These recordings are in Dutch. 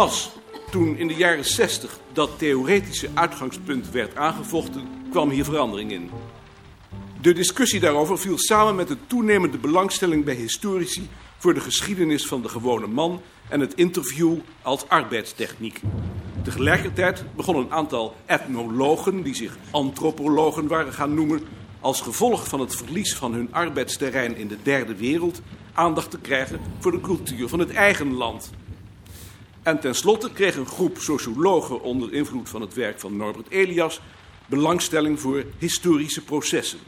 Pas toen in de jaren 60 dat theoretische uitgangspunt werd aangevochten, kwam hier verandering in. De discussie daarover viel samen met de toenemende belangstelling bij historici voor de geschiedenis van de gewone man en het interview als arbeidstechniek. Tegelijkertijd begon een aantal etnologen, die zich antropologen waren gaan noemen, als gevolg van het verlies van hun arbeidsterrein in de derde wereld aandacht te krijgen voor de cultuur van het eigen land. En tenslotte kreeg een groep sociologen onder invloed van het werk van Norbert Elias belangstelling voor historische processen.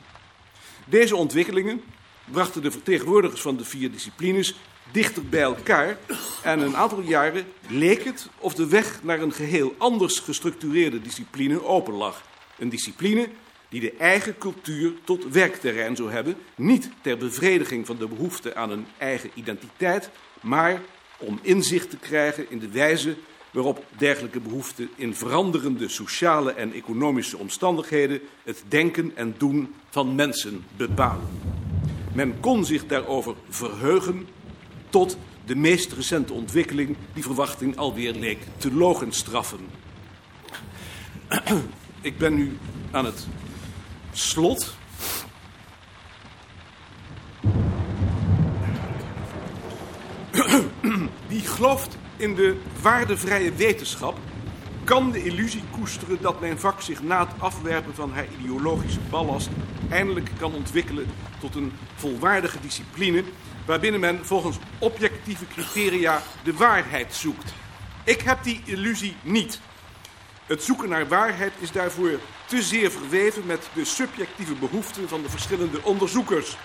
Deze ontwikkelingen brachten de vertegenwoordigers van de vier disciplines dichter bij elkaar en een aantal jaren leek het of de weg naar een geheel anders gestructureerde discipline open lag. Een discipline die de eigen cultuur tot werkterrein zou hebben, niet ter bevrediging van de behoefte aan een eigen identiteit, maar om inzicht te krijgen in de wijze waarop dergelijke behoeften in veranderende sociale en economische omstandigheden het denken en doen van mensen bepalen. Men kon zich daarover verheugen tot de meest recente ontwikkeling die verwachting alweer leek te logenstraffen. Ik ben nu aan het slot. Die gelooft in de waardevrije wetenschap kan de illusie koesteren dat mijn vak zich na het afwerpen van haar ideologische ballast eindelijk kan ontwikkelen tot een volwaardige discipline waarbinnen men volgens objectieve criteria de waarheid zoekt. Ik heb die illusie niet. Het zoeken naar waarheid is daarvoor te zeer verweven met de subjectieve behoeften van de verschillende onderzoekers.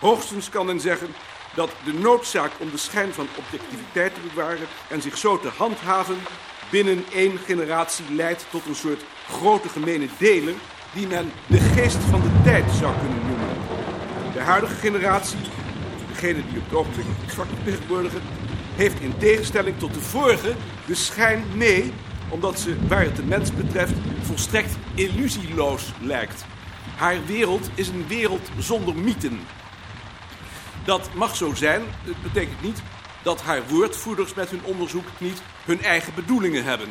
Hoogstens kan men zeggen dat de noodzaak om de schijn van objectiviteit te bewaren en zich zo te handhaven binnen één generatie leidt tot een soort grote gemene delen die men de geest van de tijd zou kunnen noemen. De huidige generatie, degene die op het ogenblik vertegenwoordigen, heeft in tegenstelling tot de vorige de schijn mee, omdat ze, waar het de mens betreft, volstrekt illusieloos lijkt. Haar wereld is een wereld zonder mythen. Dat mag zo zijn, het betekent niet dat haar woordvoerders met hun onderzoek niet hun eigen bedoelingen hebben.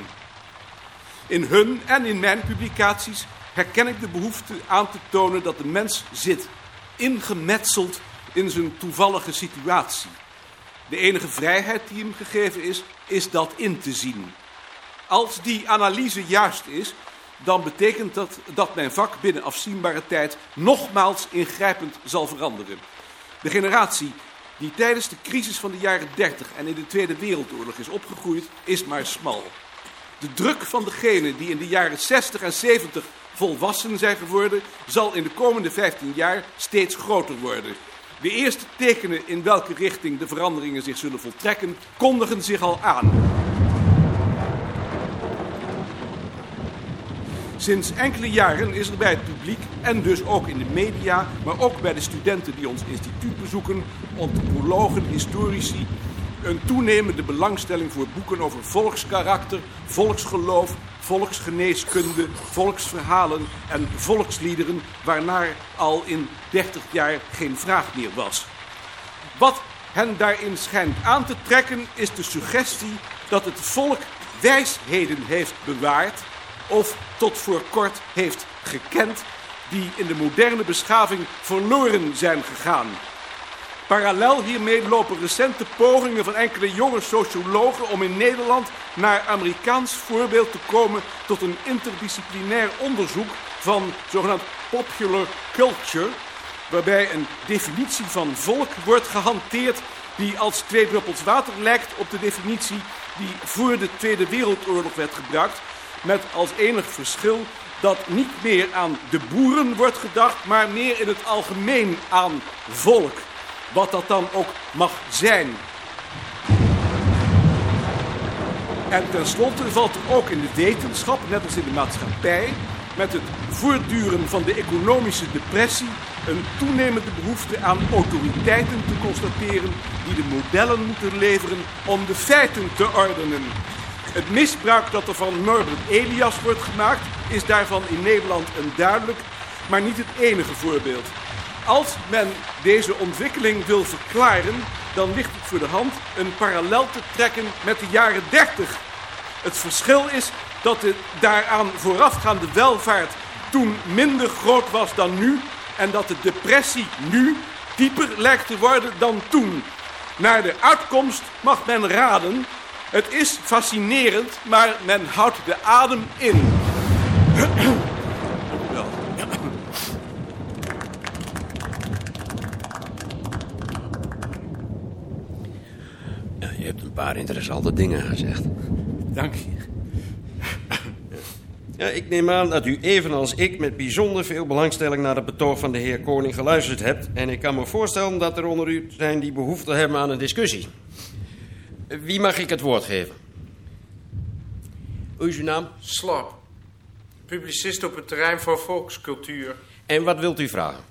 In hun en in mijn publicaties herken ik de behoefte aan te tonen dat de mens zit, ingemetseld in zijn toevallige situatie. De enige vrijheid die hem gegeven is, is dat in te zien. Als die analyse juist is, dan betekent dat dat mijn vak binnen afzienbare tijd nogmaals ingrijpend zal veranderen. De generatie die tijdens de crisis van de jaren 30 en in de Tweede Wereldoorlog is opgegroeid, is maar smal. De druk van degenen die in de jaren 60 en 70 volwassen zijn geworden, zal in de komende 15 jaar steeds groter worden. De eerste tekenen in welke richting de veranderingen zich zullen voltrekken, kondigen zich al aan. Sinds enkele jaren is er bij het publiek en dus ook in de media, maar ook bij de studenten die ons instituut bezoeken, antropologen, historici, een toenemende belangstelling voor boeken over volkskarakter, volksgeloof, volksgeneeskunde, volksverhalen en volksliederen, waarnaar al in 30 jaar geen vraag meer was. Wat hen daarin schijnt aan te trekken is de suggestie dat het volk wijsheden heeft bewaard of tot voor kort heeft gekend, die in de moderne beschaving verloren zijn gegaan. Parallel hiermee lopen recente pogingen van enkele jonge sociologen om in Nederland naar Amerikaans voorbeeld te komen tot een interdisciplinair onderzoek van zogenaamd popular culture, waarbij een definitie van volk wordt gehanteerd die als twee druppels water lijkt op de definitie die voor de Tweede Wereldoorlog werd gebruikt met als enig verschil dat niet meer aan de boeren wordt gedacht, maar meer in het algemeen aan volk. Wat dat dan ook mag zijn. En tenslotte valt er ook in de wetenschap, net als in de maatschappij, met het voortduren van de economische depressie een toenemende behoefte aan autoriteiten te constateren die de modellen moeten leveren om de feiten te ordenen. Het misbruik dat er van Norbert Elias wordt gemaakt, is daarvan in Nederland een duidelijk, maar niet het enige voorbeeld. Als men deze ontwikkeling wil verklaren, dan ligt het voor de hand een parallel te trekken met de jaren 30. Het verschil is dat de daaraan voorafgaande welvaart toen minder groot was dan nu en dat de depressie nu dieper lijkt te worden dan toen. Naar de uitkomst mag men raden. Het is fascinerend, maar men houdt de adem in. Wel. Je hebt een paar interessante dingen gezegd. Dank je. Ja, ik neem aan dat u evenals ik met bijzonder veel belangstelling naar het betoog van de heer Koning geluisterd hebt. En ik kan me voorstellen dat er onder u zijn die behoefte hebben aan een discussie. Wie mag ik het woord geven? Hoe is uw naam? Slap. Publicist op het terrein van volkscultuur. En wat wilt u vragen?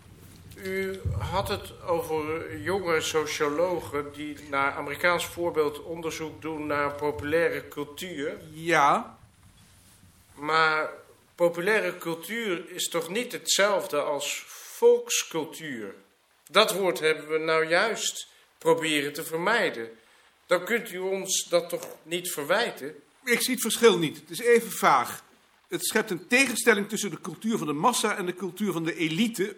U had het over jonge sociologen die naar Amerikaans voorbeeld onderzoek doen naar populaire cultuur. Ja, Maar populaire cultuur is toch niet hetzelfde als volkscultuur? Dat woord hebben we nou juist proberen te vermijden. Dan kunt u ons dat toch niet verwijten? ik zie het verschil niet. Het is even vaag. Het schept een tegenstelling tussen de cultuur van de massa en de cultuur van de elite.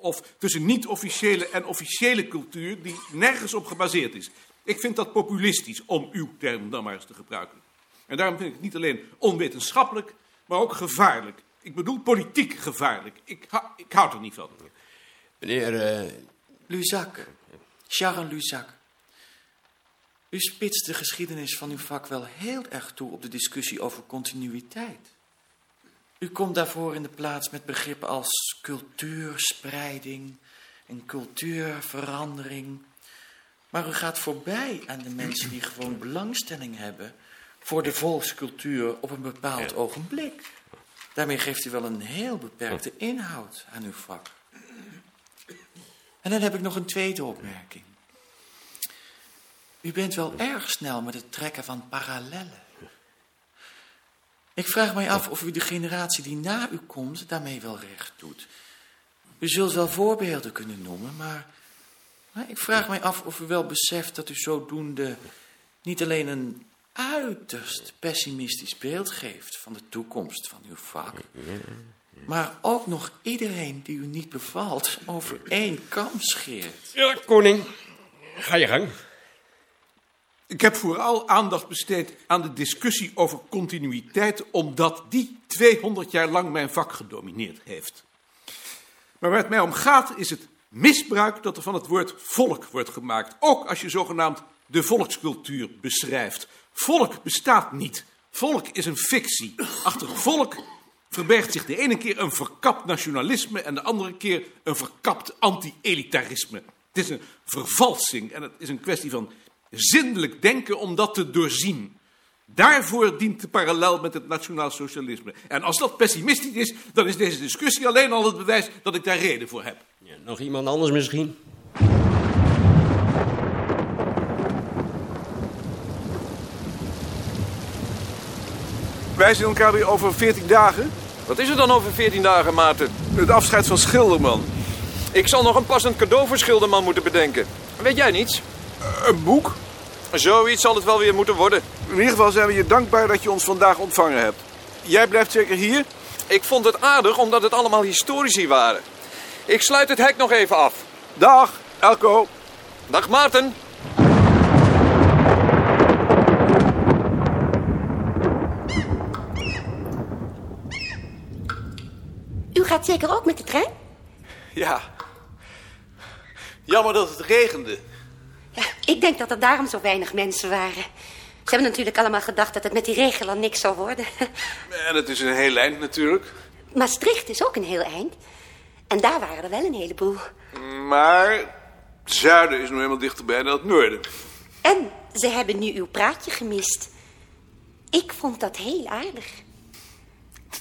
Of tussen niet-officiële en officiële cultuur die nergens op gebaseerd is. Ik vind dat populistisch, om uw term dan maar eens te gebruiken. En daarom vind ik het niet alleen onwetenschappelijk, maar ook gevaarlijk. Ik bedoel politiek gevaarlijk. Ik, hou- ik houd er niet van. Meneer, Luzac. Charles Luzac. U spitst de geschiedenis van uw vak wel heel erg toe op de discussie over continuïteit. U komt daarvoor in de plaats met begrippen als cultuurspreiding en cultuurverandering. Maar u gaat voorbij aan de mensen die gewoon belangstelling hebben voor de volkscultuur op een bepaald ogenblik. Daarmee geeft u wel een heel beperkte inhoud aan uw vak. En dan heb ik nog een tweede opmerking. U bent wel erg snel met het trekken van parallellen. Ik vraag mij af of u de generatie die na u komt daarmee wel recht doet. U zult wel voorbeelden kunnen noemen, maar, ik vraag mij af of u wel beseft dat u zodoende niet alleen een uiterst pessimistisch beeld geeft van de toekomst van uw vak, maar ook nog iedereen die u niet bevalt over één kam scheert. ja, Koning, ga je gang. Ik heb vooral aandacht besteed aan de discussie over continuïteit, omdat die 200 jaar lang mijn vak gedomineerd heeft. Maar waar het mij om gaat is het misbruik dat er van het woord volk wordt gemaakt. Ook als je zogenaamd de volkscultuur beschrijft. Volk bestaat niet. Volk is een fictie. Achter volk verbergt zich de ene keer een verkapt nationalisme en de andere keer een verkapt anti-elitarisme. Het is een vervalsing en het is een kwestie van zindelijk denken om dat te doorzien. Daarvoor dient de parallel met het nationaal socialisme. En als dat pessimistisch is, dan is deze discussie alleen al het bewijs dat ik daar reden voor heb. Ja, nog iemand anders misschien? Wij zien elkaar weer over 14 dagen. Wat is er dan over 14 dagen, Maarten? Het afscheid van Schilderman. Ik zal nog een passend cadeau voor Schilderman moeten bedenken. Weet jij niets? Een boek. Zoiets zal het wel weer moeten worden. In ieder geval zijn we je dankbaar dat je ons vandaag ontvangen hebt. Jij blijft zeker hier? Ik vond het aardig omdat het allemaal historici waren. Ik sluit het hek nog even af. Dag, Elko. Dag Maarten. U gaat zeker ook met de trein? Ja. Jammer dat het regende. Ik denk dat er daarom zo weinig mensen waren. Ze hebben natuurlijk allemaal gedacht dat het met die regen al niks zou worden. En het is een heel eind natuurlijk. Maastricht is ook een heel eind. En daar waren er wel een heleboel. Maar het zuiden is nog helemaal dichterbij dan het noorden. En ze hebben nu uw praatje gemist. Ik vond dat heel aardig.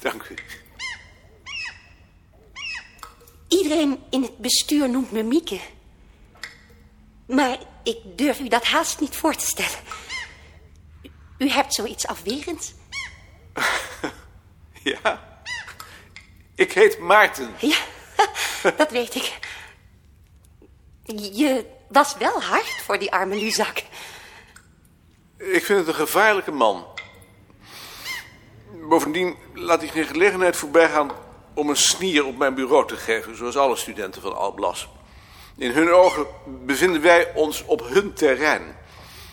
Dank u. Iedereen in het bestuur noemt me Mieke. Maar ik durf u dat haast niet voor te stellen. U, u hebt zoiets afwerends. Ja. Ik heet Maarten. Ja, dat weet ik. Je was wel hard voor die arme Luzak. Ik vind het een gevaarlijke man. Bovendien laat hij geen gelegenheid voorbij gaan om een snier op mijn bureau te geven, zoals alle studenten van Alblas. In hun ogen bevinden wij ons op hun terrein.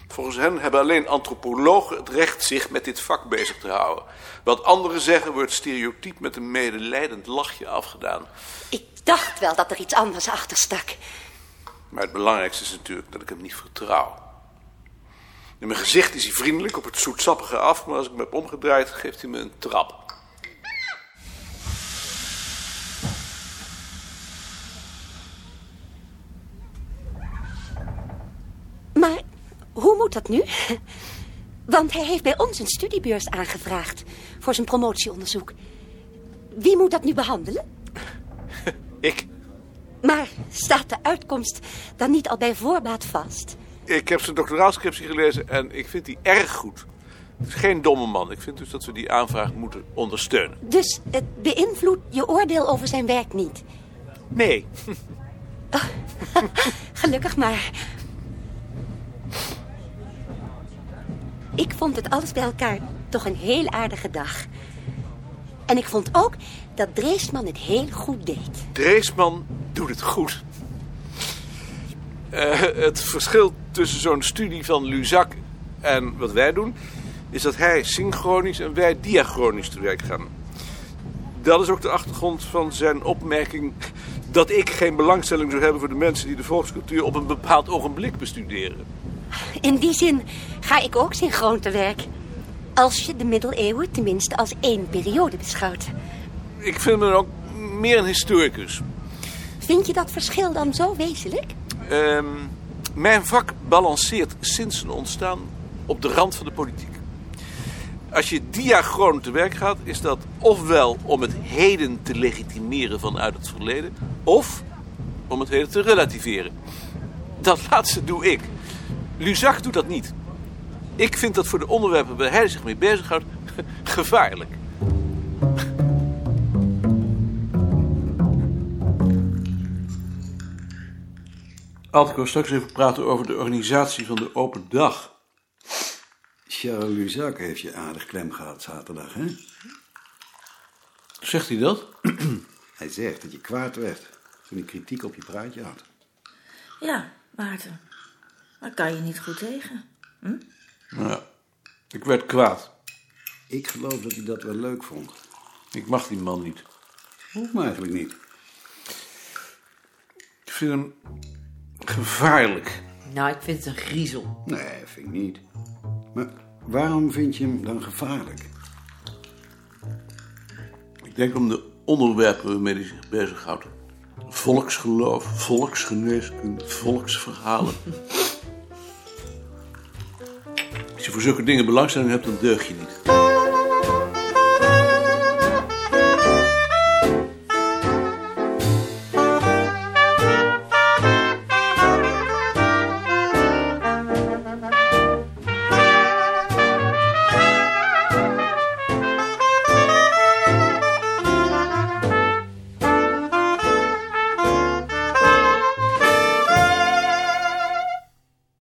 Volgens hen hebben alleen antropologen het recht zich met dit vak bezig te houden. Wat anderen zeggen wordt stereotyp met een medelijdend lachje afgedaan. Ik dacht wel dat er iets anders achter stak. Maar het belangrijkste is natuurlijk dat ik hem niet vertrouw. In mijn gezicht is hij vriendelijk op het zoetsappige af, maar als ik me heb omgedraaid, geeft hij me een trap. Maar hoe moet dat nu? Want hij heeft bij ons een studiebeurs aangevraagd voor zijn promotieonderzoek. Wie moet dat nu behandelen? Ik? Maar staat de uitkomst dan niet al bij voorbaat vast? Ik heb zijn doctoraalscriptie gelezen en ik vind die erg goed. Het is geen domme man. Ik vind dus dat we die aanvraag moeten ondersteunen. Dus het beïnvloedt je oordeel over zijn werk niet? Nee. Gelukkig maar. Ik vond het alles bij elkaar toch een heel aardige dag. En ik vond ook dat Dreesman het heel goed deed. Dreesman doet het goed. Eh, het verschil tussen zo'n studie van Luzak en wat wij doen... is dat hij synchronisch en wij diachronisch te werk gaan. Dat is ook de achtergrond van zijn opmerking... dat ik geen belangstelling zou hebben voor de mensen... die de volkscultuur op een bepaald ogenblik bestuderen. In die zin ga ik ook synchroon te werk. Als je de middeleeuwen tenminste als één periode beschouwt. Ik vind me ook meer een historicus. Vind je dat verschil dan zo wezenlijk? Ehm, mijn vak balanceert sinds zijn ontstaan op de rand van de politiek. Als je diachroon te werk gaat, is dat ofwel om het heden te legitimeren vanuit het verleden, of om het heden te relativeren. Dat laatste doe ik. Luzak doet dat niet. Ik vind dat voor de onderwerpen waar hij zich mee bezighoudt gevaarlijk. Ik wil straks even praten over de organisatie van de open dag. Charles Luzak heeft je aardig klem gehad zaterdag, hè? Zegt hij dat? Hij zegt dat je kwaad werd toen hij kritiek op je praatje had. Ja, Maarten. Daar kan je niet goed tegen. Ja, ik werd kwaad. Ik geloof dat hij dat wel leuk vond. Ik mag die man niet. Hoeft me eigenlijk niet. Ik vind hem gevaarlijk. Nou, ik vind het een griezel. Nee, vind ik niet. Maar waarom vind je hem dan gevaarlijk? Ik denk om de onderwerpen waarmee hij zich bezighoudt. Volksgeloof, volksgeneeskunde, volksverhalen. voor zulke dingen belangstelling hebt, dan deug je niet.